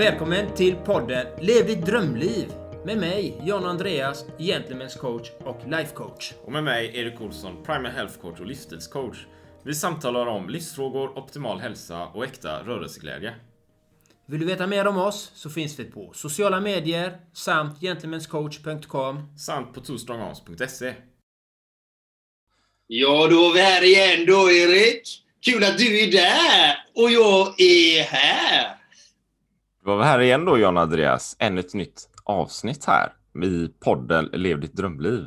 Välkommen till podden Lev ditt drömliv med mig, John Andreas, Gentlemen's coach och life coach. Och med mig, Erik Olsson, Primal Health Coach och livsstilscoach. Vi samtalar om livsfrågor, optimal hälsa och äkta rörelseglädje. Vill du veta mer om oss så finns vi på sociala medier samt gentlemanscoach.com Samt på twostrongarms.se. Ja, då är vi här igen då, Erik. Kul att du är där och jag är här. Då var vi här igen då, John Andreas. Ännu ett nytt avsnitt här i podden Lev ditt drömliv.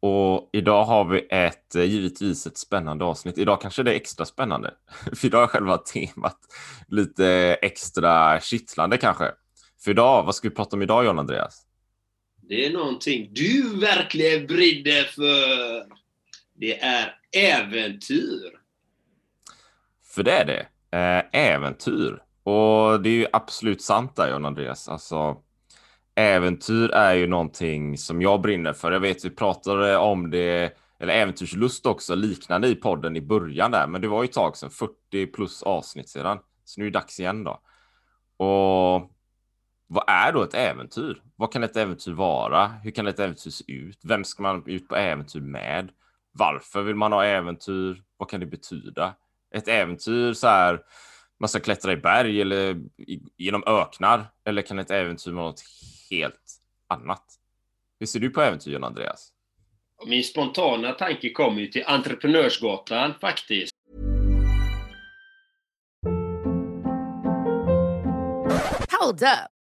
Och idag har vi ett, eh, givetvis ett spännande avsnitt. Idag kanske det är extra spännande. För idag är själva temat lite extra kittlande kanske. För idag, vad ska vi prata om idag John Andreas? Det är någonting du verkligen brinner för. Det är äventyr. För det är det. Eh, äventyr. Och det är ju absolut sant där John Andreas. Alltså, äventyr är ju någonting som jag brinner för. Jag vet vi pratade om det, eller äventyrslust också, liknande i podden i början där. Men det var ju ett tag sedan, 40 plus avsnitt sedan. Så nu är det dags igen då. Och vad är då ett äventyr? Vad kan ett äventyr vara? Hur kan ett äventyr se ut? Vem ska man ut på äventyr med? Varför vill man ha äventyr? Vad kan det betyda? Ett äventyr så här, man ska klättra i berg eller genom öknar? Eller kan ett äventyr vara något helt annat? Hur ser du på äventyren, Andreas? Min spontana tanke kommer ju till Entreprenörsgatan faktiskt. Hold up.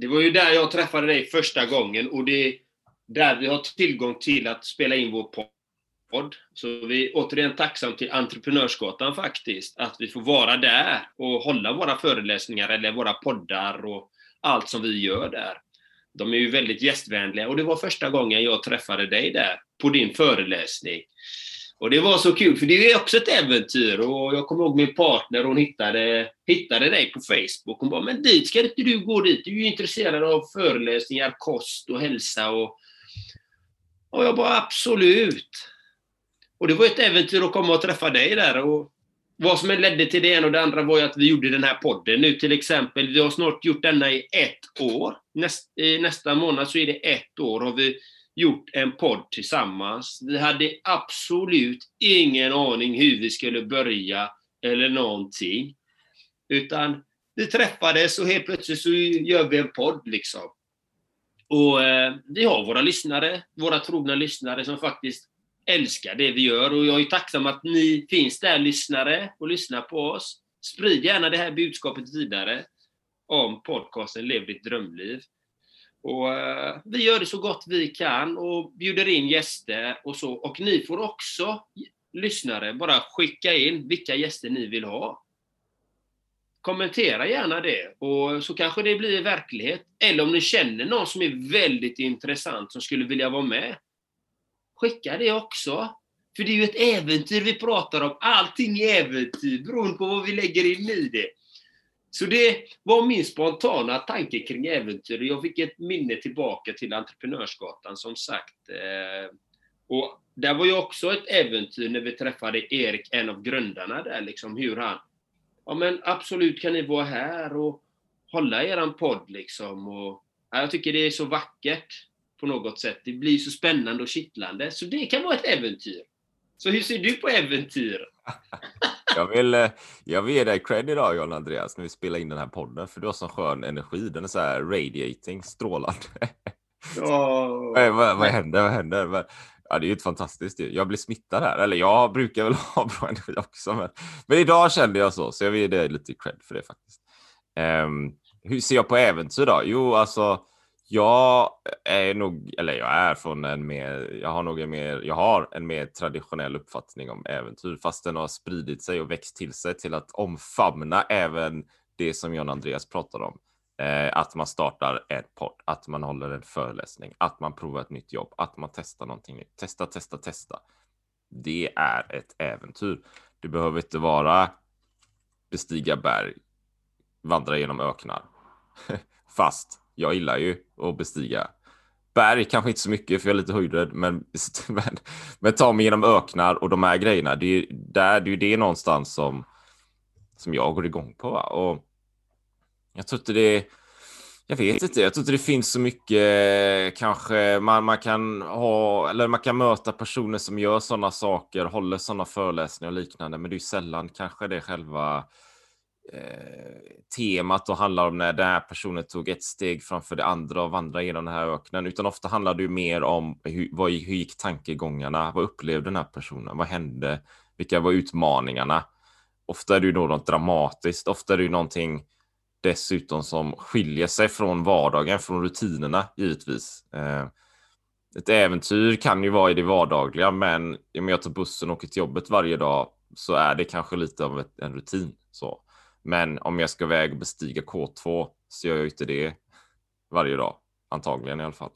Det var ju där jag träffade dig första gången och det är där vi har tillgång till att spela in vår podd. Så vi är återigen tacksam till Entreprenörsgatan faktiskt, att vi får vara där och hålla våra föreläsningar eller våra poddar och allt som vi gör där. De är ju väldigt gästvänliga och det var första gången jag träffade dig där på din föreläsning. Och det var så kul, för det är också ett äventyr. Och jag kommer ihåg min partner, hon hittade, hittade dig på Facebook. Hon bara, men dit ska inte du gå dit? Du är ju intresserad av föreläsningar, kost och hälsa. Och, och jag bara, absolut. Och det var ett äventyr att komma och träffa dig där. Och vad som ledde till det ena och det andra var ju att vi gjorde den här podden nu till exempel. Vi har snart gjort denna i ett år. Näst, nästa månad så är det ett år har vi gjort en podd tillsammans. Vi hade absolut ingen aning hur vi skulle börja eller någonting. Utan vi träffades och helt plötsligt så gör vi en podd liksom. Och eh, vi har våra lyssnare, våra trogna lyssnare som faktiskt älskar det vi gör och jag är tacksam att ni finns där lyssnare och lyssnar på oss. Sprid gärna det här budskapet vidare om podcasten Lev ditt drömliv. Och, eh, vi gör det så gott vi kan och bjuder in gäster och så. Och ni får också, lyssnare, bara skicka in vilka gäster ni vill ha. Kommentera gärna det och så kanske det blir verklighet. Eller om ni känner någon som är väldigt intressant som skulle vilja vara med. skicka det också. För det är ju ett äventyr vi pratar om. Allting är äventyr beroende på vad vi lägger in i det. Så det var min spontana tanke kring äventyr. Jag fick ett minne tillbaka till Entreprenörsgatan som sagt. Eh, och där var ju också ett äventyr när vi träffade Erik, en av grundarna där, liksom hur han... Ja men absolut kan ni vara här och hålla eran podd liksom. Och, ja, jag tycker det är så vackert på något sätt. Det blir så spännande och kittlande. Så det kan vara ett äventyr. Så hur ser du på äventyr? jag, vill, eh, jag vill ge dig cred idag John Andreas när vi spelar in den här podden för du har sån skön energi. Den är så här radiating, strålande. Oh. vad, vad, vad händer? Vad händer? Ja, det är ju ett fantastiskt Jag blir smittad här. Eller jag brukar väl ha bra energi också. Men, men idag kände jag så, så jag vill ge dig lite cred för det faktiskt. Um, hur ser jag på äventyr då? Jo, alltså jag är nog, eller jag är från en mer, jag har nog en mer, jag har en mer traditionell uppfattning om äventyr, fast den har spridit sig och växt till sig till att omfamna även det som John Andreas pratar om. Eh, att man startar en podd, att man håller en föreläsning, att man provar ett nytt jobb, att man testar någonting nytt. Testa, testa, testa. Det är ett äventyr. Det behöver inte vara bestiga berg, vandra genom öknar. Fast jag gillar ju att bestiga berg, kanske inte så mycket för jag är lite höjdrädd, men, men, men ta mig genom öknar och de här grejerna. Det är, där, det är ju det någonstans som, som jag går igång på. Va? Och jag tror inte det jag vet inte, jag tror inte det finns så mycket kanske man, man kan ha eller man kan möta personer som gör sådana saker, håller sådana föreläsningar och liknande, men det är sällan kanske det själva eh, temat och handlar om när den här personen tog ett steg framför det andra och vandrade genom den här öknen, utan ofta handlar det ju mer om hur, vad, hur gick tankegångarna? Vad upplevde den här personen? Vad hände? Vilka var utmaningarna? Ofta är det ju något dramatiskt, ofta är det ju någonting dessutom som skiljer sig från vardagen, från rutinerna givetvis. Eh, ett äventyr kan ju vara i det vardagliga, men om jag tar bussen och åker till jobbet varje dag så är det kanske lite av ett, en rutin. Så. Men om jag ska väg och bestiga K2 så gör jag inte det varje dag, antagligen i alla fall.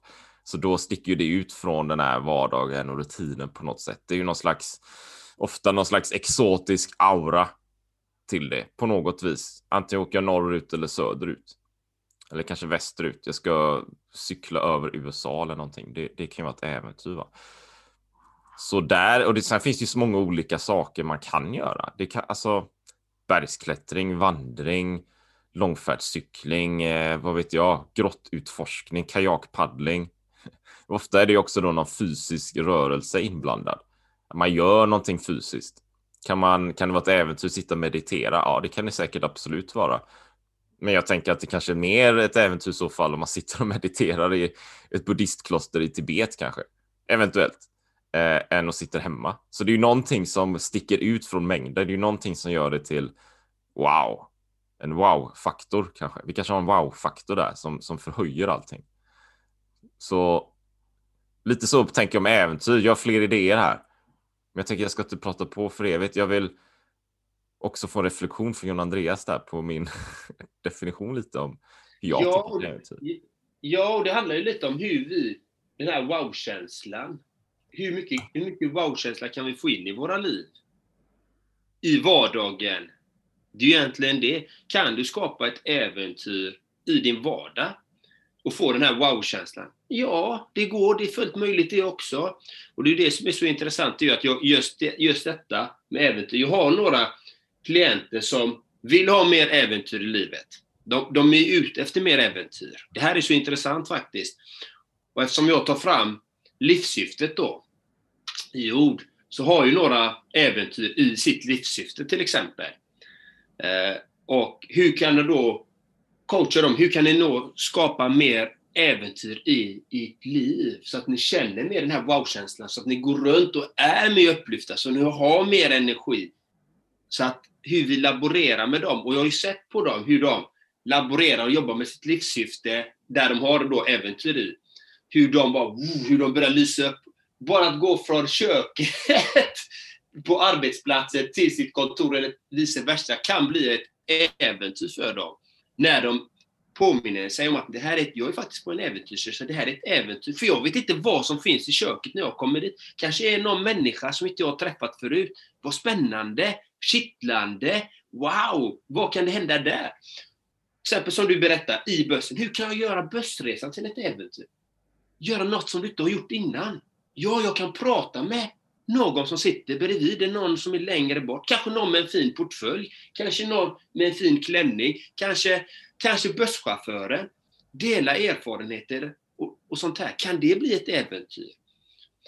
Så då sticker ju det ut från den här vardagen och rutinen på något sätt. Det är ju någon slags, ofta någon slags exotisk aura till det på något vis. Antingen åker jag norrut eller söderut. Eller kanske västerut. Jag ska cykla över USA eller någonting. Det, det kan ju vara ett äventyr. Va? Så där, och det, sen finns det ju så många olika saker man kan göra. Det kan, alltså bergsklättring, vandring, långfärdscykling, eh, vad vet jag, grottutforskning, kajakpaddling. Ofta är det också då någon fysisk rörelse inblandad. Man gör någonting fysiskt. Kan, man, kan det vara ett äventyr att sitta och meditera? Ja, det kan det säkert absolut vara. Men jag tänker att det kanske är mer ett äventyr i så fall om man sitter och mediterar i ett buddhistkloster i Tibet kanske. Eventuellt. Eh, än att sitta hemma. Så det är ju någonting som sticker ut från mängden. Det är ju någonting som gör det till wow. En wow-faktor kanske. Vi kanske har en wow-faktor där som, som förhöjer allting. Så lite så tänker jag med äventyr. Jag har fler idéer här. Men jag tänker jag ska inte prata på för evigt. Jag vill också få en reflektion från John Andreas där på min definition lite om hur jag ja, tycker det äventyr. Ja, och det handlar ju lite om hur vi, den här wow-känslan, hur mycket, hur mycket wow-känsla kan vi få in i våra liv? I vardagen. Det är ju egentligen det. Kan du skapa ett äventyr i din vardag och få den här wow-känslan? Ja, det går. Det är fullt möjligt det också. Och det är det som är så intressant, det är att jag, just, det, just detta med äventyr. Jag har några klienter som vill ha mer äventyr i livet. De, de är ute efter mer äventyr. Det här är så intressant faktiskt. Och eftersom jag tar fram livssyftet då, i ord, så har ju några äventyr i sitt livssyfte till exempel. Eh, och hur kan du då coacha dem? Hur kan ni nå, skapa mer äventyr i ert liv? Så att ni känner mer den här wow-känslan, så att ni går runt och är mer upplyfta, så ni har mer energi. Så att hur vi laborerar med dem, och jag har ju sett på dem hur de laborerar och jobbar med sitt livssyfte, där de har då äventyr i. Hur de bara, hur de börjar lysa upp. Bara att gå från köket på arbetsplatsen till sitt kontor eller vice versa kan bli ett äventyr för dem. När de påminner sig om att det här är, jag är faktiskt på en äventyrsresa, det här är ett äventyr. För jag vet inte vad som finns i köket när jag kommer dit. Kanske är någon människa som inte jag har träffat förut. Vad spännande, kittlande, wow, vad kan det hända där? Till exempel som du berättar, i bussen. Hur kan jag göra bussresan till ett äventyr? Göra något som du inte har gjort innan. Ja, jag kan prata med någon som sitter bredvid, någon som är längre bort. Kanske någon med en fin portfölj. Kanske någon med en fin klänning. Kanske, kanske busschauffören. Dela erfarenheter och, och sånt här. Kan det bli ett äventyr?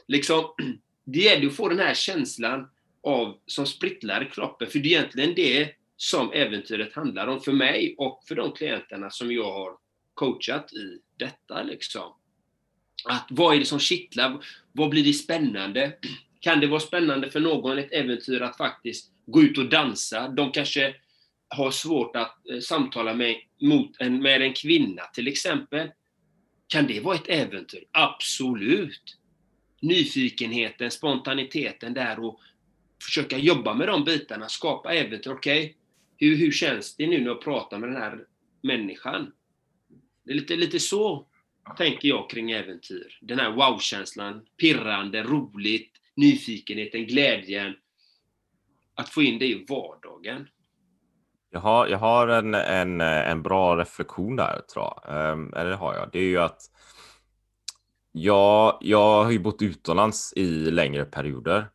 Liksom, det gäller att få den här känslan av, som sprittlar i kroppen. För det är egentligen det som äventyret handlar om för mig och för de klienterna som jag har coachat i detta. Liksom. Att vad är det som kittlar? Vad blir det spännande? Kan det vara spännande för någon ett äventyr att faktiskt gå ut och dansa? De kanske har svårt att eh, samtala med, mot en, med en kvinna till exempel. Kan det vara ett äventyr? Absolut! Nyfikenheten, spontaniteten där och försöka jobba med de bitarna, skapa äventyr. Okej, okay, hur, hur känns det nu när jag pratar med den här människan? Det är lite, lite så tänker jag kring äventyr. Den här wow-känslan, pirrande, roligt, nyfikenheten, glädjen. Att få in det i vardagen. Jag har, jag har en, en, en bra reflektion där, tror jag. Um, eller det har jag. Det är ju att jag, jag har ju bott utomlands i längre perioder.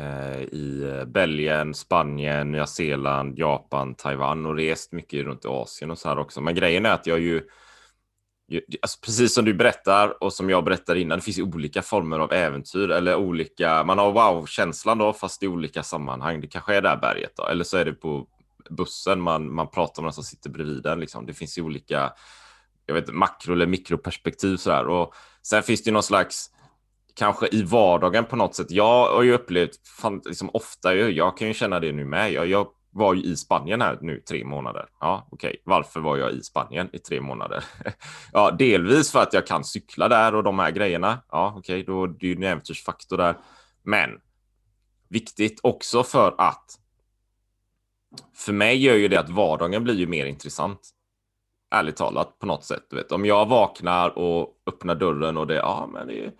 Ehm, I Belgien, Spanien, Nya Zeeland, Japan, Taiwan och rest mycket runt i Asien och så här också. Men grejen är att jag ju Alltså, precis som du berättar och som jag berättade innan, det finns ju olika former av äventyr eller olika, man har wow-känslan då fast i olika sammanhang. Det kanske är där berget då, eller så är det på bussen man, man pratar med den som sitter bredvid den. Liksom. Det finns ju olika jag vet, makro eller mikroperspektiv sådär. Och sen finns det ju någon slags, kanske i vardagen på något sätt. Jag har ju upplevt fan, liksom ofta, jag kan ju känna det nu med. Jag, jag var ju i Spanien här nu tre månader. Ja, okej. Okay. Varför var jag i Spanien i tre månader? ja, delvis för att jag kan cykla där och de här grejerna. Ja, okej, okay. då det är ju en äventyrsfaktor där. Men viktigt också för att för mig gör ju det att vardagen blir ju mer intressant. Ärligt talat på något sätt. Du vet. Om jag vaknar och öppnar dörren och det, ja, men det är det är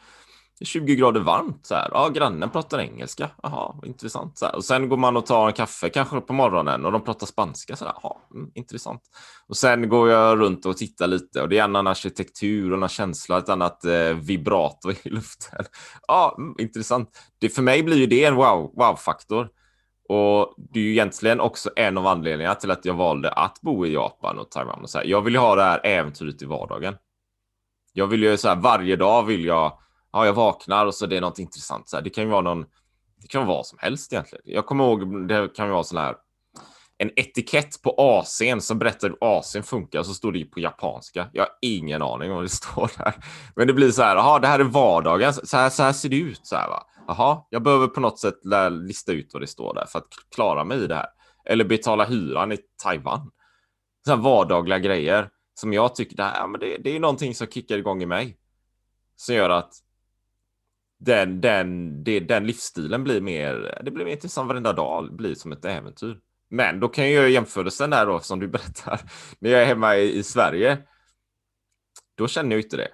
20 grader varmt. Så här. Ja, grannen pratar engelska. Jaha, intressant. Så här. Och sen går man och tar en kaffe kanske på morgonen och de pratar spanska. Så här. Jaha, mm, intressant. Och sen går jag runt och tittar lite och det är en annan arkitektur och en känsla, ett annat eh, vibrato i luften. Ja, mm, intressant. Det, för mig blir ju det en wow-faktor. Wow och det är ju egentligen också en av anledningarna till att jag valde att bo i Japan och Taiwan. Och så här. Jag vill ju ha det här äventyret i vardagen. Jag vill ju så här, varje dag vill jag ja, jag vaknar och så det är något intressant. Så här. Det kan ju vara någon, det kan vara vad som helst egentligen. Jag kommer ihåg, det kan ju vara sån här, en etikett på AC'n som berättar hur AC'n funkar så står det på japanska. Jag har ingen aning om vad det står där. Men det blir så här, jaha, det här är vardagen. Så här, så här ser det ut. Så här, va? Jaha, jag behöver på något sätt lista ut vad det står där för att klara mig i det här. Eller betala hyran i Taiwan. Så här vardagliga grejer som jag tycker, det, här, men det, det är någonting som kickar igång i mig. Som gör att den, den, det, den livsstilen blir mer, det blir mer intressant varenda dag, blir som ett äventyr. Men då kan jag göra jämförelsen där då, som du berättar, när jag är hemma i, i Sverige. Då känner jag inte det.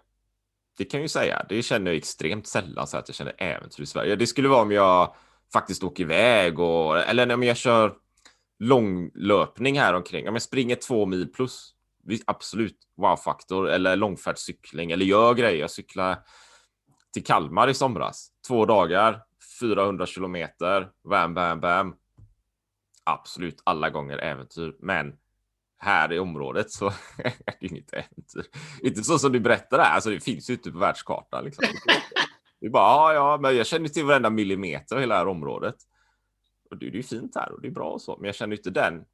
Det kan jag ju säga. Det känner jag extremt sällan så att jag känner äventyr i Sverige. Det skulle vara om jag faktiskt åker iväg och eller om jag kör långlöpning här omkring. Om jag springer två mil plus. Absolut wow-faktor eller långfärdscykling eller gör grejer. Jag cyklar till Kalmar i somras. Två dagar, 400 kilometer, bam, bam, bam. Absolut alla gånger äventyr, men här i området så är det inget äventyr. Inte så som du berättar här, alltså det finns ju inte på världskartan. Liksom. Det är bara, ja, ja, men jag känner till varenda millimeter av hela det här området. Och det, det är fint här och det är bra och så, men jag känner inte den,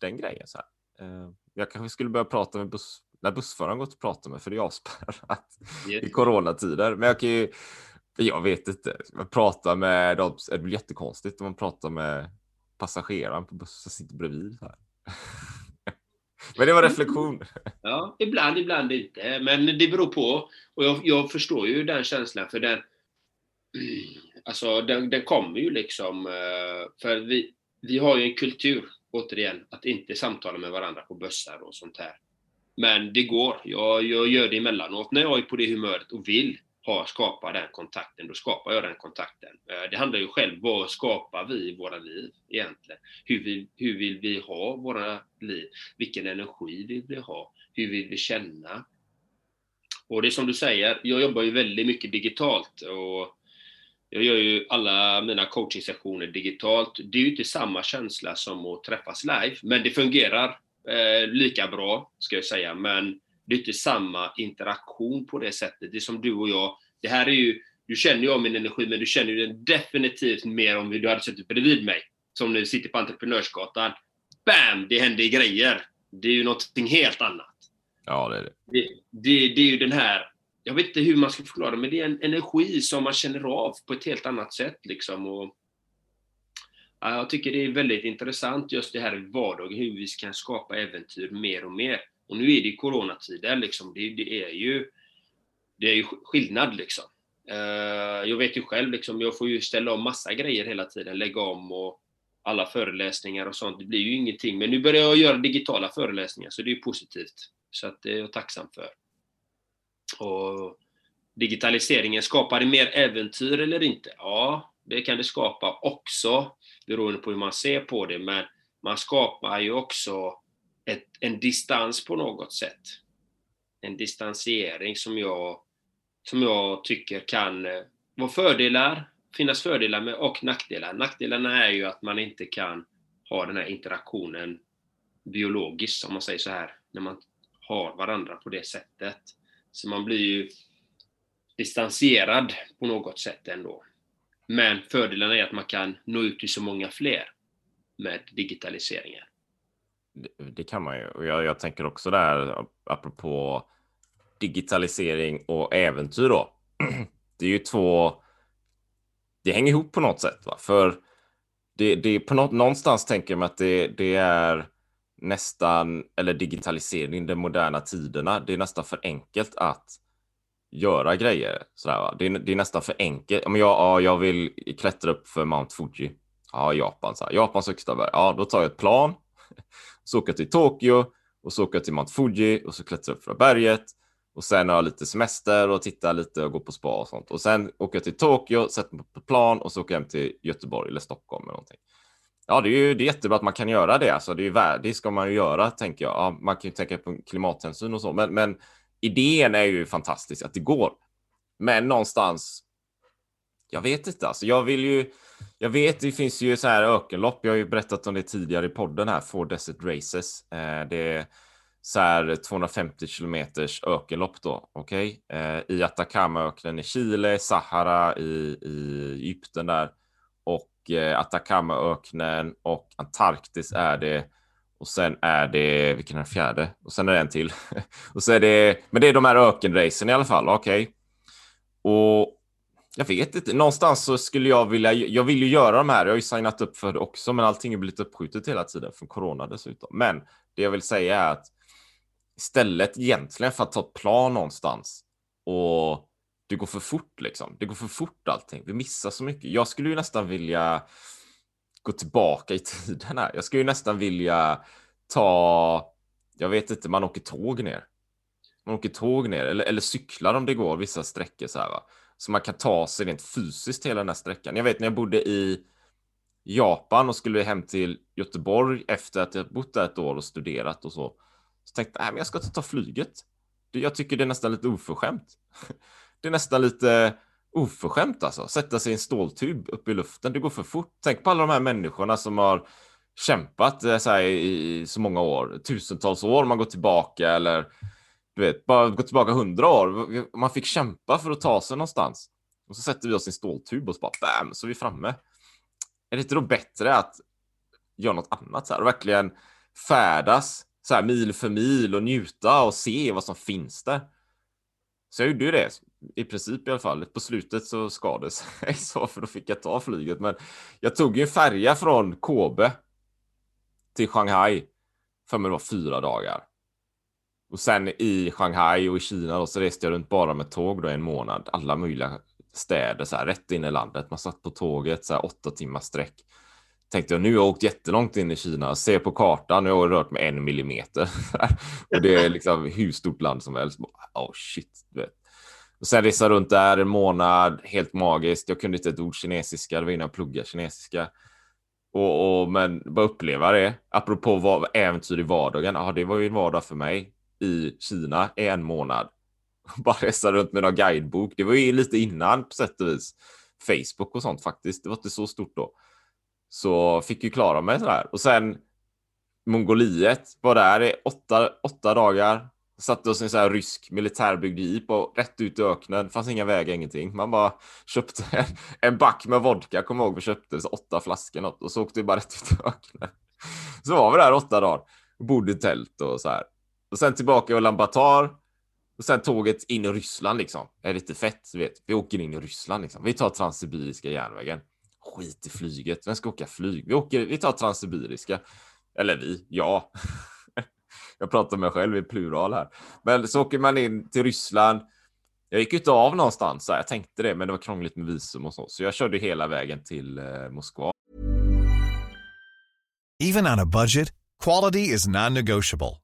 den grejen. Så här. Eh, jag kanske skulle börja prata med buss, när bussföraren gått och pratat med för det är avspärrat yes. i coronatider. Men jag kan ju, jag vet inte, man pratar med dem, det blir jättekonstigt om man pratar med passageraren på bussen som sitter bredvid. Här. Men det var reflektion. Ja, ibland, ibland inte. Men det beror på. Och jag, jag förstår ju den känslan, för den, alltså, den, den kommer ju liksom... Eh, för vi, vi har ju en kultur, återigen, att inte samtala med varandra på bussar och sånt här. Men det går. Jag, jag gör det emellanåt när jag är på det humöret och vill ha, skapa den kontakten, då skapar jag den kontakten. Eh, det handlar ju själv, vad skapar vi i våra liv egentligen? Hur vill, hur vill vi ha våra liv? Vilken energi vill vi ha? Hur vill vi känna? Och det är som du säger, jag jobbar ju väldigt mycket digitalt och jag gör ju alla mina coachingsessioner digitalt. Det är ju inte samma känsla som att träffas live, men det fungerar eh, lika bra, ska jag säga. Men det är inte samma interaktion på det sättet. Det är som du och jag. Det här är ju, du känner ju av min energi, men du känner ju den definitivt mer om du hade suttit bredvid mig. Som när vi sitter på Entreprenörsgatan. BAM! Det händer grejer. Det är ju någonting helt annat. Ja, det är det. Det, det, det är ju den här, jag vet inte hur man ska förklara men det är en energi som man känner av på ett helt annat sätt. Liksom. Och, jag tycker det är väldigt intressant just det här i vardagen, hur vi kan skapa äventyr mer och mer. Och nu är det coronatider, liksom. det, det, är ju det är ju skillnad. Liksom. Eh, jag vet ju själv, liksom, jag får ju ställa om massa grejer hela tiden, lägga om och alla föreläsningar och sånt. Det blir ju ingenting. Men nu börjar jag göra digitala föreläsningar, så det är ju positivt. Så att det är jag tacksam för. Och digitaliseringen, skapar det mer äventyr eller inte? Ja, det kan det skapa också, beroende på hur man ser på det. Men man skapar ju också ett, en distans på något sätt. En distansiering som jag, som jag tycker kan eh, vara fördelar, finnas fördelar med och nackdelar. Nackdelarna är ju att man inte kan ha den här interaktionen biologiskt, om man säger så här, när man har varandra på det sättet. Så man blir ju distanserad på något sätt ändå. Men fördelen är att man kan nå ut till så många fler med digitaliseringen. Det, det kan man ju. Och jag, jag tänker också där, apropå digitalisering och äventyr då. Det är ju två... Det hänger ihop på något sätt. Va? För det, det på något, någonstans tänker man att det, det är nästan, eller digitalisering, de moderna tiderna, det är nästan för enkelt att göra grejer. Sådär, va? Det, är, det är nästan för enkelt. Men jag, ja, jag vill klättra upp för Mount Fuji. Ja, Japan. Så här. Japans högsta berg. Ja, då tar jag ett plan. Så åker jag till Tokyo och så åker jag till Mount Fuji och så klättrar jag upp för berget. Och sen har jag lite semester och tittar lite och går på spa och sånt. Och sen åker jag till Tokyo, sätter mig på plan och så åker jag hem till Göteborg eller Stockholm eller någonting. Ja, det är ju det är jättebra att man kan göra det. Alltså, det, är ju, det ska man ju göra, tänker jag. Ja, man kan ju tänka på klimathänsyn och så, men, men idén är ju fantastisk att det går. Men någonstans, jag vet inte. Alltså, jag vill ju. Jag vet, det finns ju så här ökenlopp. Jag har ju berättat om det tidigare i podden här, Four Desert Races. Eh, det är så här 250 kilometers ökenlopp då, okej? Okay? Eh, I Atacamaöknen i Chile, Sahara i, i Egypten där eh, Atacamaöknen och Antarktis är det. Och sen är det, vilken är den fjärde? Och sen är det en till. och så är det, men det är de här ökenracen i alla fall, okej. Okay. Och jag vet inte, någonstans så skulle jag vilja, jag vill ju göra de här, jag har ju signat upp för det också, men allting har blivit uppskjutet hela tiden från corona dessutom. Men det jag vill säga är att istället egentligen för att ta ett plan någonstans och det går för fort liksom. Det går för fort allting. Vi missar så mycket. Jag skulle ju nästan vilja gå tillbaka i tiden här. Jag skulle ju nästan vilja ta, jag vet inte, man åker tåg ner. Man åker tåg ner eller, eller cyklar om det går vissa sträckor så här va. Så man kan ta sig rent fysiskt hela den här sträckan. Jag vet när jag bodde i Japan och skulle hem till Göteborg efter att jag bott där ett år och studerat och så. Så tänkte jag, äh, men jag ska inte ta flyget. Jag tycker det är nästan lite oförskämt. Det är nästan lite oförskämt alltså. Sätta sig i en ståltub upp i luften. Det går för fort. Tänk på alla de här människorna som har kämpat eh, så här, i så många år, tusentals år. Man går tillbaka eller du vet, bara gå tillbaka hundra år. Man fick kämpa för att ta sig någonstans. Och så sätter vi oss i en ståltub och så bara bam, så är vi framme. Är det inte då bättre att göra något annat så här och verkligen färdas så här mil för mil och njuta och se vad som finns där? Så jag gjorde ju det i princip i alla fall. På slutet så skadades jag så för då fick jag ta flyget. Men jag tog ju en färja från Kobe till Shanghai för mig det var fyra dagar. Och sen i Shanghai och i Kina då, så reste jag runt bara med tåg då en månad. Alla möjliga städer så här rätt in i landet. Man satt på tåget så här åtta timmar sträck tänkte jag nu har jag åkt jättelångt in i Kina, ser på kartan, nu har jag rört mig en millimeter. och det är liksom hur stort land som helst. Oh shit. Och sen resa runt där en månad, helt magiskt. Jag kunde inte ett ord kinesiska, det var innan jag pluggade kinesiska. Och, och, men bara uppleva det. Apropå vad, äventyr i vardagen. ah, det var ju en vardag för mig i Kina i en månad. Bara resa runt med någon guidebok. Det var ju lite innan på sätt och vis. Facebook och sånt faktiskt. Det var inte så stort då. Så fick ju klara mig sådär. Och sen Mongoliet var där i åtta, åtta dagar. Satte oss i en sån här rysk militärbyggd jeep och rätt ut i öknen. Fanns inga vägar, ingenting. Man bara köpte en, en back med vodka, kommer ihåg vi köpte så åtta flaskor något och så åkte vi bara rätt ut i öknen. Så var vi där åtta dagar och bodde i tält och så här. Och sen tillbaka i Ulaanbaatar och sen tåget in i Ryssland liksom. Det är lite fett, du vet. Vi åker in i Ryssland liksom. Vi tar Transsibiriska järnvägen. Skit i flyget. Vem ska åka flyg? Vi, åker, vi tar Transsibiriska. Eller vi, ja. Jag pratar med mig själv i plural här. Men så åker man in till Ryssland. Jag gick inte av någonstans. Jag tänkte det, men det var krångligt med visum och så. Så jag körde hela vägen till eh, Moskva. Even on a budget, quality is non-negotiable.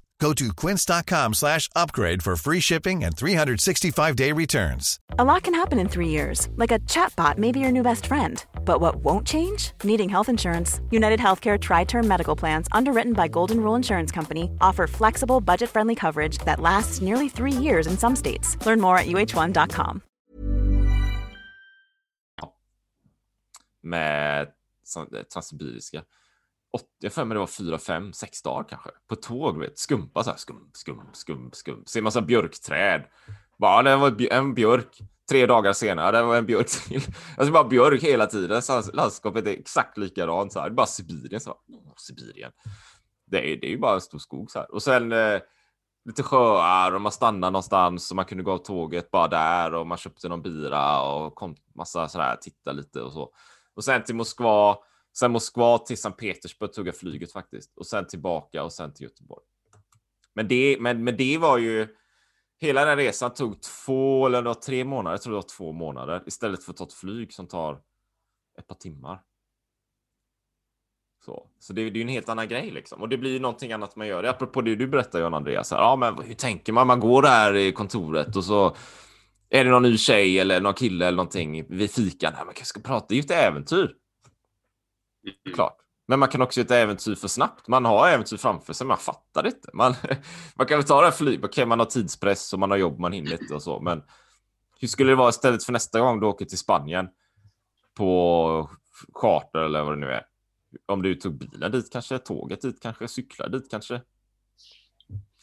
Go to quince.com slash upgrade for free shipping and 365-day returns. A lot can happen in three years, like a chatbot may be your new best friend. But what won't change? Needing health insurance. United Healthcare Tri Term Medical Plans, underwritten by Golden Rule Insurance Company, offer flexible, budget friendly coverage that lasts nearly three years in some states. Learn more at uh1.com. Med eh, Transsibiriska. Jag för mig det var fyra, fem, sex dagar kanske. På tåg, vet. Skumpa så här. Skum, skum, skum, skum. Ser massa björkträd. Bara, det var en björk. Tre dagar senare, det var en björk till. Alltså bara björk hela tiden. Så landskapet är exakt likadant. Så här. Det är bara Sibirien. Så oh, Sibirien. Det är, det är ju bara en stor skog så här. Och sen eh, lite sjöar och man stannar någonstans och man kunde gå av tåget bara där och man köpte någon bira och kom massa sådär, titta lite och så. Och sen till Moskva, sen Moskva till Sankt Petersburg tog jag flyget faktiskt och sen tillbaka och sen till Göteborg. Men det, men, men det var ju Hela den resan tog två eller då, tre månader, jag tror det var två månader, istället för att ta ett flyg som tar ett par timmar. Så, så det, det är ju en helt annan grej liksom. Och det blir ju någonting annat man gör. Apropå det du berättar John Andreas. Här, ja, men hur tänker man? Man går där i kontoret och så är det någon ny tjej eller någon kille eller någonting vid fikan. Man kanske ska prata. Det är ju ett äventyr. Mm. Klart. Men man kan också göra ett äventyr för snabbt. Man har äventyr framför sig, man fattar inte. Man, man kan väl ta det här flyg, okay, man har tidspress och man har jobb, man hinner inte och så. Men hur skulle det vara istället för nästa gång du åker till Spanien på charter eller vad det nu är? Om du tog bilen dit kanske, tåget dit kanske, cyklar dit kanske.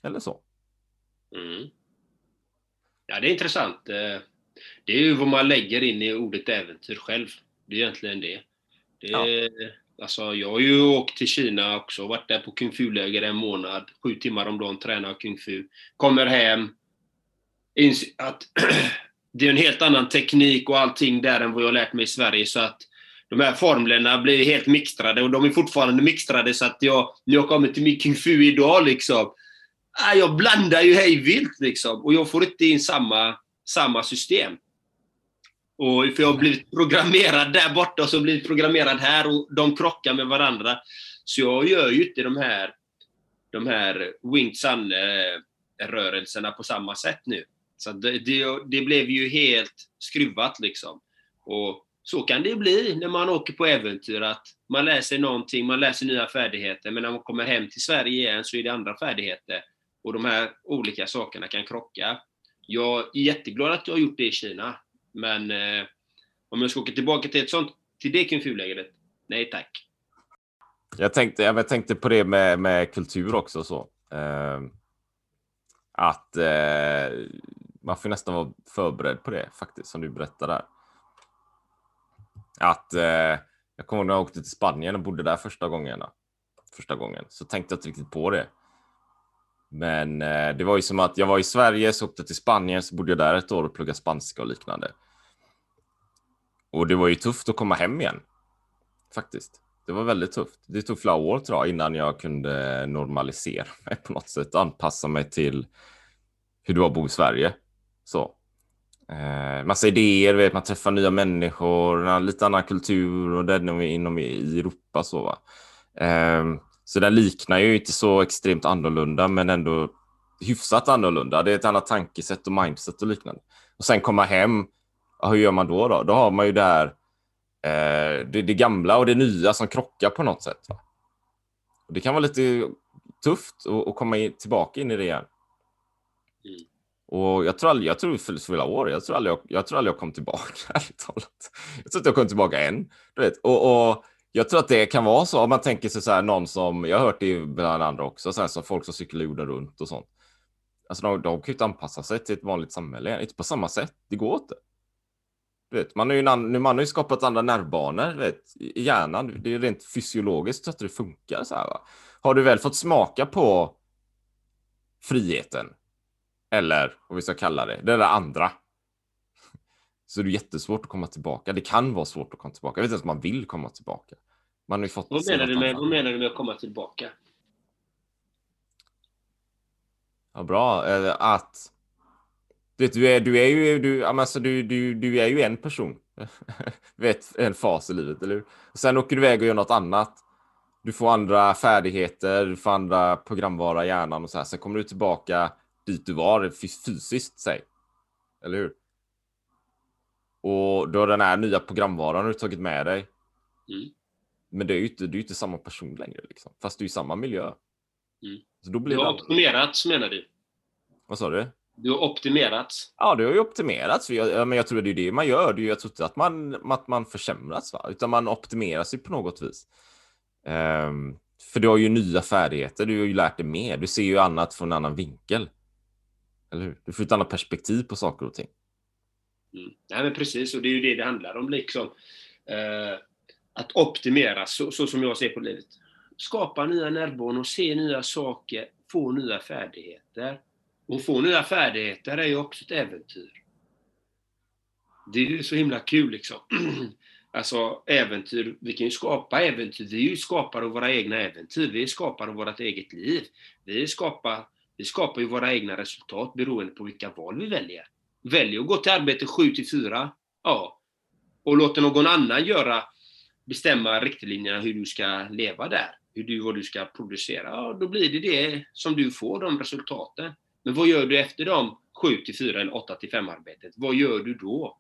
Eller så. Mm. Ja, det är intressant. Eh, det är ju vad man lägger in i ordet äventyr själv. Det är egentligen det. Det ja. Alltså, jag har ju åkt till Kina också, varit där på kung fu-läger en månad, sju timmar om dagen, tränar kung fu. Kommer hem, att det är en helt annan teknik och allting där än vad jag lärt mig i Sverige, så att de här formlerna blir helt mixtrade och de är fortfarande mixtrade så att jag, när jag kommer till min kung fu idag liksom, ah, jag blandar ju hej vilt liksom och jag får inte in samma, samma system. Och för jag har blivit programmerad där borta och så blivit programmerad här och de krockar med varandra. Så jag gör ju inte de här, de här Wing rörelserna på samma sätt nu. Så det, det, det, blev ju helt skruvat liksom. Och så kan det bli när man åker på äventyr, att man läser någonting, man läser nya färdigheter, men när man kommer hem till Sverige igen så är det andra färdigheter. Och de här olika sakerna kan krocka. Jag är jätteglad att jag har gjort det i Kina. Men eh, om jag ska åka tillbaka till ett sånt, till det kung nej tack. Jag tänkte, jag tänkte på det med, med kultur också så. Eh, att eh, man får nästan vara förberedd på det faktiskt, som du berättade där. Att eh, jag kommer ihåg när jag åkte till Spanien och bodde där första gången. Första gången så tänkte jag inte riktigt på det. Men eh, det var ju som att jag var i Sverige, så åkte till Spanien, så bodde jag där ett år och pluggade spanska och liknande. Och det var ju tufft att komma hem igen. Faktiskt. Det var väldigt tufft. Det tog flera år tror jag innan jag kunde normalisera mig på något sätt. Anpassa mig till hur det var att bo i Sverige. Så. Eh, massa idéer, vet, man träffar nya människor, lite annan kultur och den inom i Europa. Så, va? Eh, så den liknar ju inte så extremt annorlunda, men ändå hyfsat annorlunda. Det är ett annat tankesätt och mindset och liknande. Och sen komma hem, hur gör man då? Då, då har man ju där eh, det, det, gamla och det nya som krockar på något sätt. Va? Och det kan vara lite tufft att, att komma in, tillbaka in i det igen. Mm. Och jag tror aldrig, jag tror för flera år, jag tror aldrig jag, jag, tror aldrig jag kom tillbaka. Jag tror inte jag kom tillbaka än. Du vet. Och, och jag tror att det kan vara så om man tänker sig så här någon som, jag har hört det bland andra också, så här, som folk som cyklar jorden runt och sånt. Alltså de, de kan ju inte anpassa sig till ett vanligt samhälle, inte på samma sätt, det går inte. Du vet, man, har ju, man har ju skapat andra nervbanor vet, i hjärnan, det är rent fysiologiskt så att det funkar så här. Va? Har du väl fått smaka på friheten, eller vad vi ska kalla det, det där andra, så det är jättesvårt att komma tillbaka. Det kan vara svårt att komma tillbaka. Jag vet inte om man vill komma tillbaka. Man har ju fått vad, menar du med, vad menar du med att komma tillbaka? Ja, bra. Att... Vet, du, är, du är ju du, alltså, du, du, du är ju en person. vet, en fas i livet, eller hur? Sen åker du iväg och gör något annat. Du får andra färdigheter, du får andra programvara i hjärnan och så här. Sen kommer du tillbaka dit du var fysiskt, säg. Eller hur? Och då den här nya programvaran har du tagit med dig. Mm. Men det är ju inte, det är inte samma person längre, liksom. fast du är i samma miljö. Mm. Så då blir du har det... optimerats menar du? Vad sa du? Du har optimerats? Ja, det har ju optimerats. Jag, men jag tror det är det man gör. Det är ju, jag tror inte att man, att man försämras, va? utan man optimerar sig på något vis. Um, för du har ju nya färdigheter, du har ju lärt dig mer. Du ser ju annat från en annan vinkel. Eller hur? Du får ett annat perspektiv på saker och ting. Mm. Nej, men precis, och det är ju det det handlar om. Liksom. Eh, att optimera, så, så, som jag ser på livet. Skapa nya nervbanor, se nya saker, få nya färdigheter. Och få nya färdigheter är ju också ett äventyr. Det är ju så himla kul liksom. Alltså äventyr, vi kan ju skapa äventyr, vi är ju skapare av våra egna äventyr, vi är skapare av vårt eget liv. Vi skapar, vi skapar ju våra egna resultat beroende på vilka val vi väljer väljer att gå till arbete 7 till 4, ja, och låter någon annan göra, bestämma riktlinjerna hur du ska leva där, hur du, vad du ska producera, ja, då blir det det som du får, de resultaten. Men vad gör du efter de 7 till 4 eller 8 till 5 arbetet? Vad gör du då?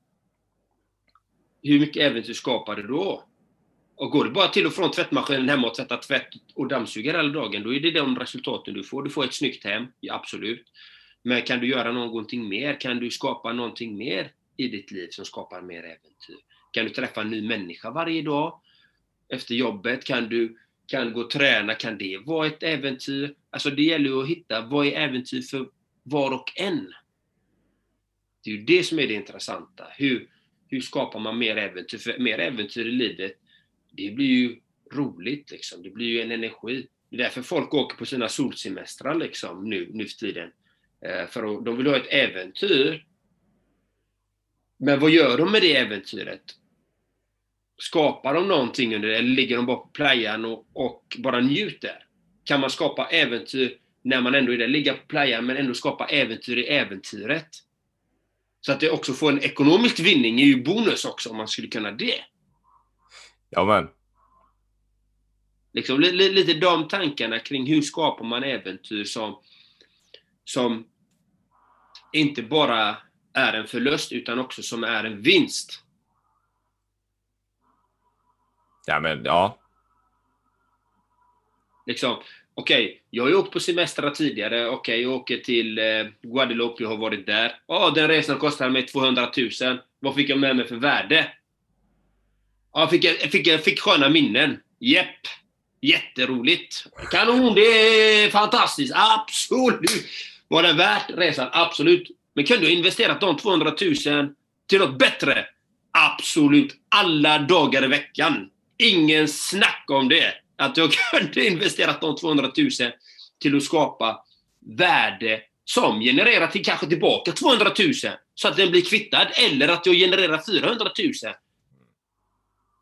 Hur mycket äventyr skapar du då? Och går du bara till och från tvättmaskinen hemma och tvättar tvätt och dammsuger hela dagen, då är det de resultaten du får. Du får ett snyggt hem, ja, absolut. Men kan du göra någonting mer? Kan du skapa någonting mer i ditt liv som skapar mer äventyr? Kan du träffa en ny människa varje dag efter jobbet? Kan du kan gå och träna? Kan det vara ett äventyr? Alltså det gäller ju att hitta vad är äventyr för var och en? Det är ju det som är det intressanta. Hur, hur skapar man mer äventyr? För mer äventyr i livet, det blir ju roligt liksom. Det blir ju en energi. Det är därför folk åker på sina solsemestrar liksom nu, nu för tiden. Eh, för de vill ha ett äventyr. Men vad gör de med det äventyret? Skapar de någonting under det, eller ligger de bara på playan och, och, bara njuter? Kan man skapa äventyr när man ändå är där, ligga på playan men ändå skapa äventyr i äventyret? Så att det också får en ekonomisk vinning är ju bonus också om man skulle kunna det. Ja men. Liksom, lite, lite de tankarna kring hur skapar man äventyr som som inte bara är en förlust utan också som är en vinst. Ja, men ja. Liksom, okej, okay, jag har ju åkt på semestrar tidigare. Okej, okay, jag åker till eh, Guadeloupe, jag har varit där. Ja, oh, den resan kostade mig 200 000. Vad fick jag med mig för värde? Ja, jag fick, jag fick, jag fick sköna minnen. Jepp. Jätteroligt. Kanon, det är fantastiskt. Absolut. Var det värt resan? Absolut. Men kunde jag investerat de 200 000 till något bättre? Absolut. Alla dagar i veckan. Ingen snack om det. Att jag kunde investerat de 200 000 till att skapa värde som genererar till kanske tillbaka 200 000 så att den blir kvittad. Eller att jag genererar 400 000.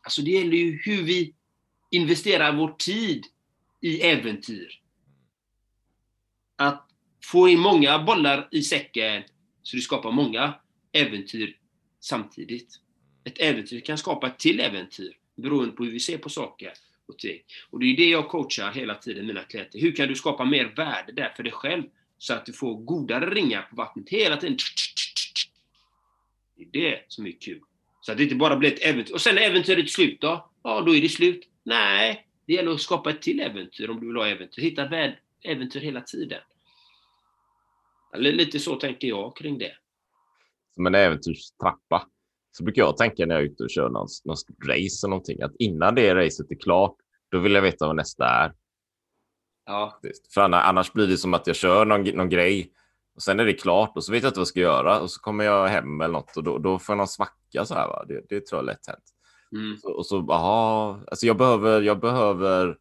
Alltså det gäller ju hur vi investerar vår tid i äventyr. Att få in många bollar i säcken så du skapar många äventyr samtidigt. Ett äventyr kan skapa ett till äventyr beroende på hur vi ser på saker och ting. Och det är det jag coachar hela tiden mina klienter. Hur kan du skapa mer värde där för dig själv så att du får godare ringar på vattnet hela tiden. Det är det som är kul. Så att det inte bara blir ett äventyr. Och sen när äventyret är slut då? Ja, då är det slut. Nej, det gäller att skapa ett till äventyr om du vill ha äventyr. Hitta äventyr hela tiden. Eller lite så tänker jag kring det. Som en äventyrstrappa. Så brukar jag tänka när jag är ute och kör någon, någon race eller någonting, att innan det racet är klart, då vill jag veta vad nästa är. Ja. För annars blir det som att jag kör någon, någon grej och sen är det klart och så vet jag inte vad jag ska göra och så kommer jag hem eller något och då, då får jag någon svacka så här. Va? Det, det tror jag är lätt hänt. Mm. Så, och så, aha, alltså jag behöver, jag behöver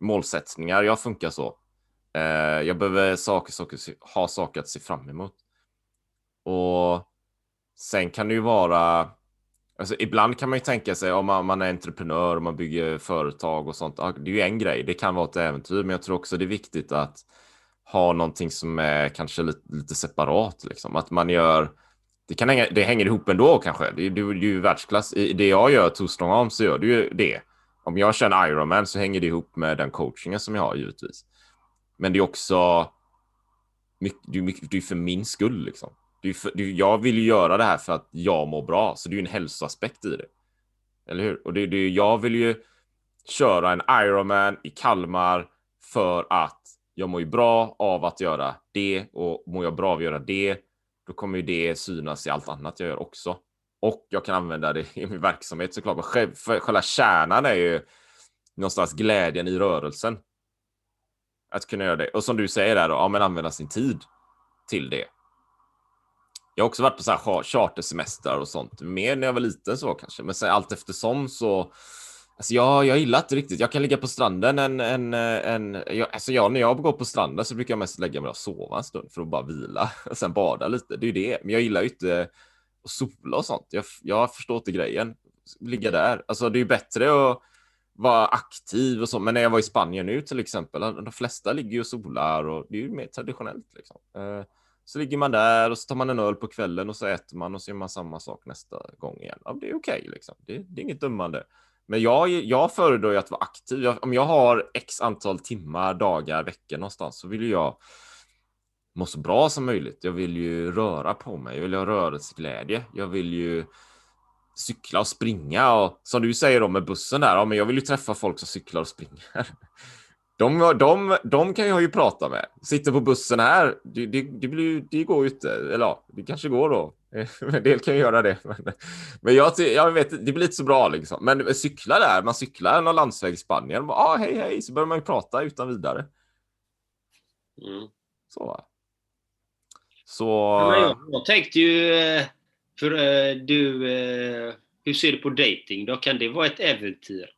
målsättningar. Jag funkar så. Eh, jag behöver saker, saker, ha saker att se fram emot. Och sen kan det ju vara Alltså, ibland kan man ju tänka sig om man, man är entreprenör och man bygger företag och sånt. Det är ju en grej. Det kan vara ett äventyr, men jag tror också det är viktigt att ha någonting som är kanske lite, lite separat. Liksom. Att man gör. Det, kan hänga, det hänger ihop ändå kanske. Det, det, det är ju världsklass. I det jag gör, Two Strong Arms, så gör du ju det. Om jag kör en Ironman så hänger det ihop med den coachingen som jag har givetvis. Men det är också mycket, det är, mycket, det är för min skull liksom. Det är för, det är, jag vill ju göra det här för att jag mår bra, så det är ju en hälsoaspekt i det. Eller hur? Och det, det, jag vill ju köra en Ironman i Kalmar för att jag mår ju bra av att göra det och mår jag bra av att göra det, då kommer ju det synas i allt annat jag gör också. Och jag kan använda det i min verksamhet såklart. Men själva kärnan är ju någonstans glädjen i rörelsen. Att kunna göra det. Och som du säger där, då, ja, men använda sin tid till det. Jag har också varit på så här chartersemestrar och sånt, mer när jag var liten så kanske, men sen allt eftersom så Alltså jag, jag gillar inte riktigt. Jag kan ligga på stranden en, en, en jag, alltså jag, när jag går på stranden så brukar jag mest lägga mig och sova en stund för att bara vila och sen bada lite. Det är ju det. Men jag gillar ju inte att sola och sånt. Jag, jag förstår inte grejen. Ligga där. Alltså det är ju bättre att vara aktiv och så. Men när jag var i Spanien nu till exempel, de flesta ligger ju och solar och det är ju mer traditionellt liksom. Eh, så ligger man där och så tar man en öl på kvällen och så äter man och så gör man samma sak nästa gång igen. Ja, det är okej okay, liksom. Det, det, är inget dömande. Men jag, jag föredrar ju att vara aktiv. Jag, om jag har x antal timmar, dagar, veckor någonstans så vill jag må så bra som möjligt. Jag vill ju röra på mig. Jag vill ha rörelseglädje. Jag vill ju cykla och springa och som du säger då med bussen där. Ja, men jag vill ju träffa folk som cyklar och springer. De, de, de kan jag ju prata med. Sitter på bussen här, det, det, det, blir, det går ju inte. Eller ja, det kanske går då. En del kan ju göra det. Men, men jag, jag vet, det blir inte så bra liksom. Men cykla där, man cyklar någon landsväg i Spanien. Ja, ah, hej, hej, så börjar man ju prata utan vidare. Mm. Så. Så. Ja, jag, jag tänkte ju, eh, för eh, du, eh, hur ser du på dating då? Kan det vara ett äventyr?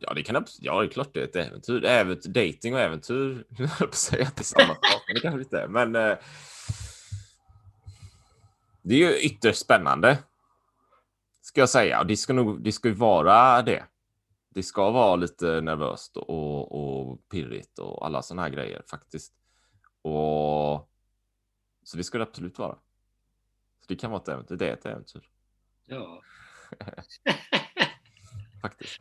Ja, det kan ja, det är klart det är ett äventyr. Ävent, dating och äventyr, jag höll på att säga att det är samma sak, men det kanske inte är. Men eh, det är ju ytterst spännande. Ska jag säga. Och det ska nog, det ska ju vara det. Det ska vara lite nervöst och, och pirrigt och alla sådana här grejer faktiskt. Och så det ska det absolut vara. Det kan vara ett äventyr. Det är ett äventyr. Ja. faktiskt.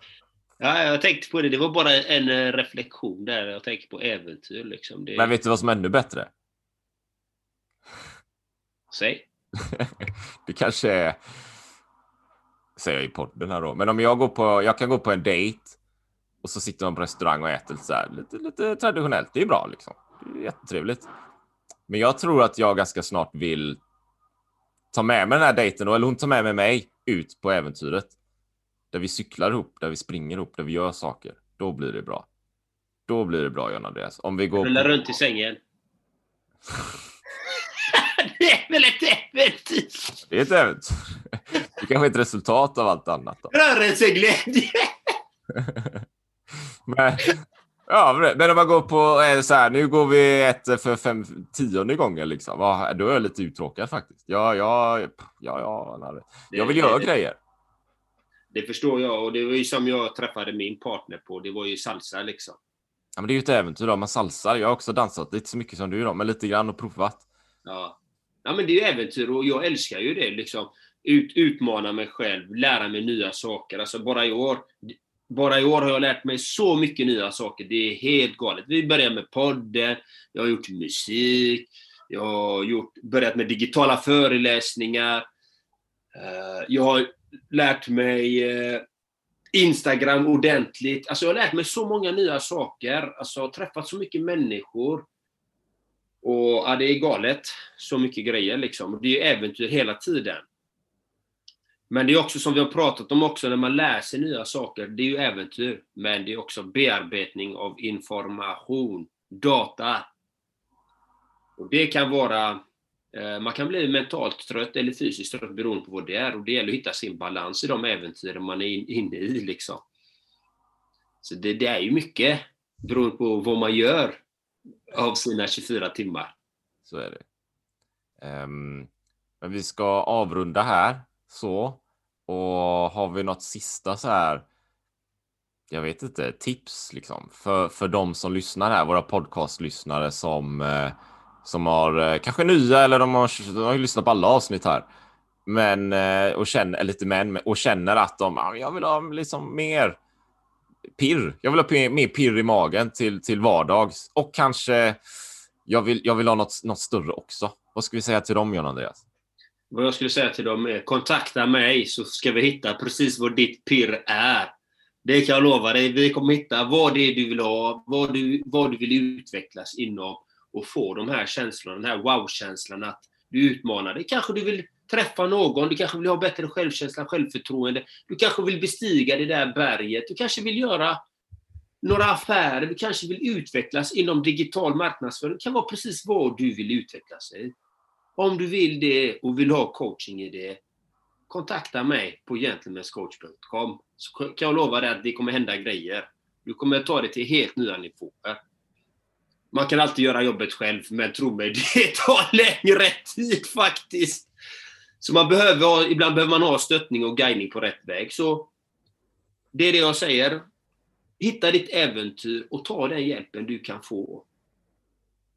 Ja, jag tänkte på det. Det var bara en eh, reflektion där. Jag tänker på äventyr. Liksom. Det... Men vet du vad som är ännu bättre? Säg. det kanske är... Säger jag i podden här då. Men om jag går på... Jag kan gå på en dejt och så sitter man på restaurang och äter så här, lite, lite traditionellt. Det är bra liksom. Det är jättetrevligt. Men jag tror att jag ganska snart vill ta med mig den här dejten, eller hon tar med mig mig ut på äventyret där vi cyklar ihop, där vi springer ihop, där vi gör saker. Då blir det bra. Då blir det bra, John Andreas. Om vi går... Rulla på... runt i sängen. det är väl ett äventyr? Det är ett äventyr. Det kanske är ett resultat av allt annat. Rörelseglädje! men, Ja, men om man går på eh, så här, nu går vi ett för fem, tionde gången liksom. Ja, då är jag lite uttråkad faktiskt. Ja, ja, ja, ja jag vill göra grejer. Det förstår jag och det var ju som jag träffade min partner på. Det var ju salsa liksom. Ja, men det är ju ett äventyr då. Man salsar. Jag har också dansat inte så mycket som du då, men lite grann och provat. Ja, ja men det är ju äventyr och jag älskar ju det liksom. Ut, utmana mig själv, lära mig nya saker. Alltså bara i år, bara i år har jag lärt mig så mycket nya saker. Det är helt galet. Vi började med podden, jag har gjort musik, jag har gjort, börjat med digitala föreläsningar. Eh, jag har lärt mig eh, Instagram ordentligt. Alltså jag har lärt mig så många nya saker. Alltså jag har träffat så mycket människor. Och ja, det är galet. Så mycket grejer liksom. Det är ju äventyr hela tiden. Men det är också som vi har pratat om också, när man lär sig nya saker, det är ju äventyr. Men det är också bearbetning av information, data. Och det kan vara, eh, man kan bli mentalt trött eller fysiskt trött beroende på vad det är. Och det gäller att hitta sin balans i de äventyren man är inne i. Liksom. Så det, det är ju mycket beroende på vad man gör av sina 24 timmar. Så är det. Um, men vi ska avrunda här så. Och har vi något sista så här? Jag vet inte, tips liksom för, för de som lyssnar här, våra podcastlyssnare som, eh, som har eh, kanske nya eller de har, de har lyssnat på alla avsnitt här. Men eh, och känner lite män och känner att de, ah, jag vill ha liksom mer pirr. Jag vill ha mer pirr i magen till, till vardags och kanske jag vill, jag vill ha något, något större också. Vad ska vi säga till dem, John Andreas? Vad jag skulle säga till dem är kontakta mig så ska vi hitta precis vad ditt pirr är. Det kan jag lova dig. Vi kommer hitta vad det är du vill ha, vad du, vad du vill utvecklas inom och få de här känslorna, den här wow-känslan att du utmanar dig. Kanske du vill träffa någon, du kanske vill ha bättre självkänsla, självförtroende. Du kanske vill bestiga det där berget. Du kanske vill göra några affärer. Du kanske vill utvecklas inom digital marknadsföring. Det kan vara precis vad du vill utvecklas i. Om du vill det och vill ha coaching i det, kontakta mig på gentlemanscoach.com så kan jag lova dig att det kommer hända grejer. Du kommer ta det till helt nya nivåer. Man kan alltid göra jobbet själv, men tro mig, det tar längre tid faktiskt. Så man behöver ha, ibland behöver man ha stöttning och guidning på rätt väg. Så det är det jag säger. Hitta ditt äventyr och ta den hjälpen du kan få.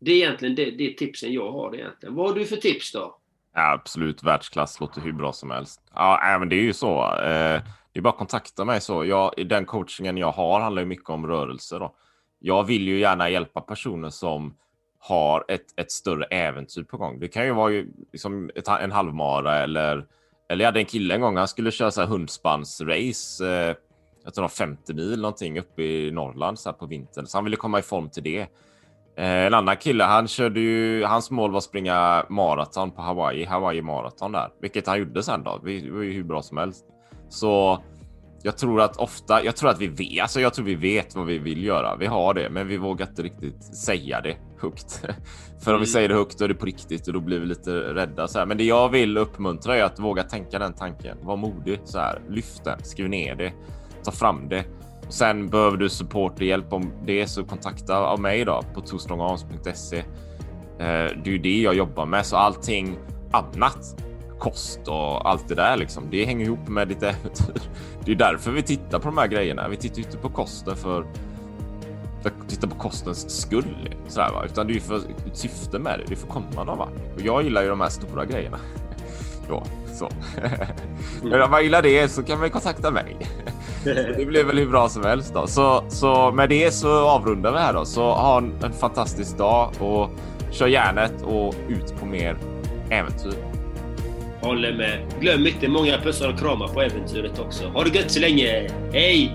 Det är egentligen det, det tipsen jag har egentligen. Vad har du för tips då? Ja, absolut, världsklass låter hur bra som helst. Ja, men det är ju så. Eh, det är bara att kontakta mig så. Jag, den coachingen jag har handlar ju mycket om rörelse. Då. Jag vill ju gärna hjälpa personer som har ett, ett större äventyr på gång. Det kan ju vara ju liksom ett, en halvmara eller eller jag hade en kille en gång. Han skulle köra så här hundspannsrace. Eh, jag tror det var 50 mil någonting uppe i Norrland så här på vintern, så han ville komma i form till det. Eh, en annan kille, han körde ju, hans mål var att springa maraton på Hawaii, Hawaii maraton där, vilket han gjorde sen då. Det var ju hur bra som helst. Så jag tror att ofta, jag tror att vi vet, alltså jag tror vi vet vad vi vill göra. Vi har det, men vi vågar inte riktigt säga det högt. För om mm. vi säger det högt då är det på riktigt och då blir vi lite rädda. Så här. Men det jag vill uppmuntra är att våga tänka den tanken. Var modig så här. Lyft den, skriv ner det, ta fram det Sen behöver du support och hjälp om det så kontakta av mig då på twostrongarms.se. Eh, det är ju det jag jobbar med, så allting annat, kost och allt det där liksom, det hänger ihop med ditt äventyr. Det är därför vi tittar på de här grejerna. Vi tittar inte på kosten för för att titta på kostens skull, sådär, va? utan det är ju för syfte med det. Det får komma någon vart. Och jag gillar ju de här stora grejerna. Då, så. Men om man gillar det så kan man kontakta mig. det blir väl hur bra som helst då. Så, så med det så avrundar vi här då. Så ha en, en fantastisk dag och kör järnet och ut på mer äventyr. Håller med. Glöm inte många pussar och kramar på äventyret också. Ha det gött så länge. Hej!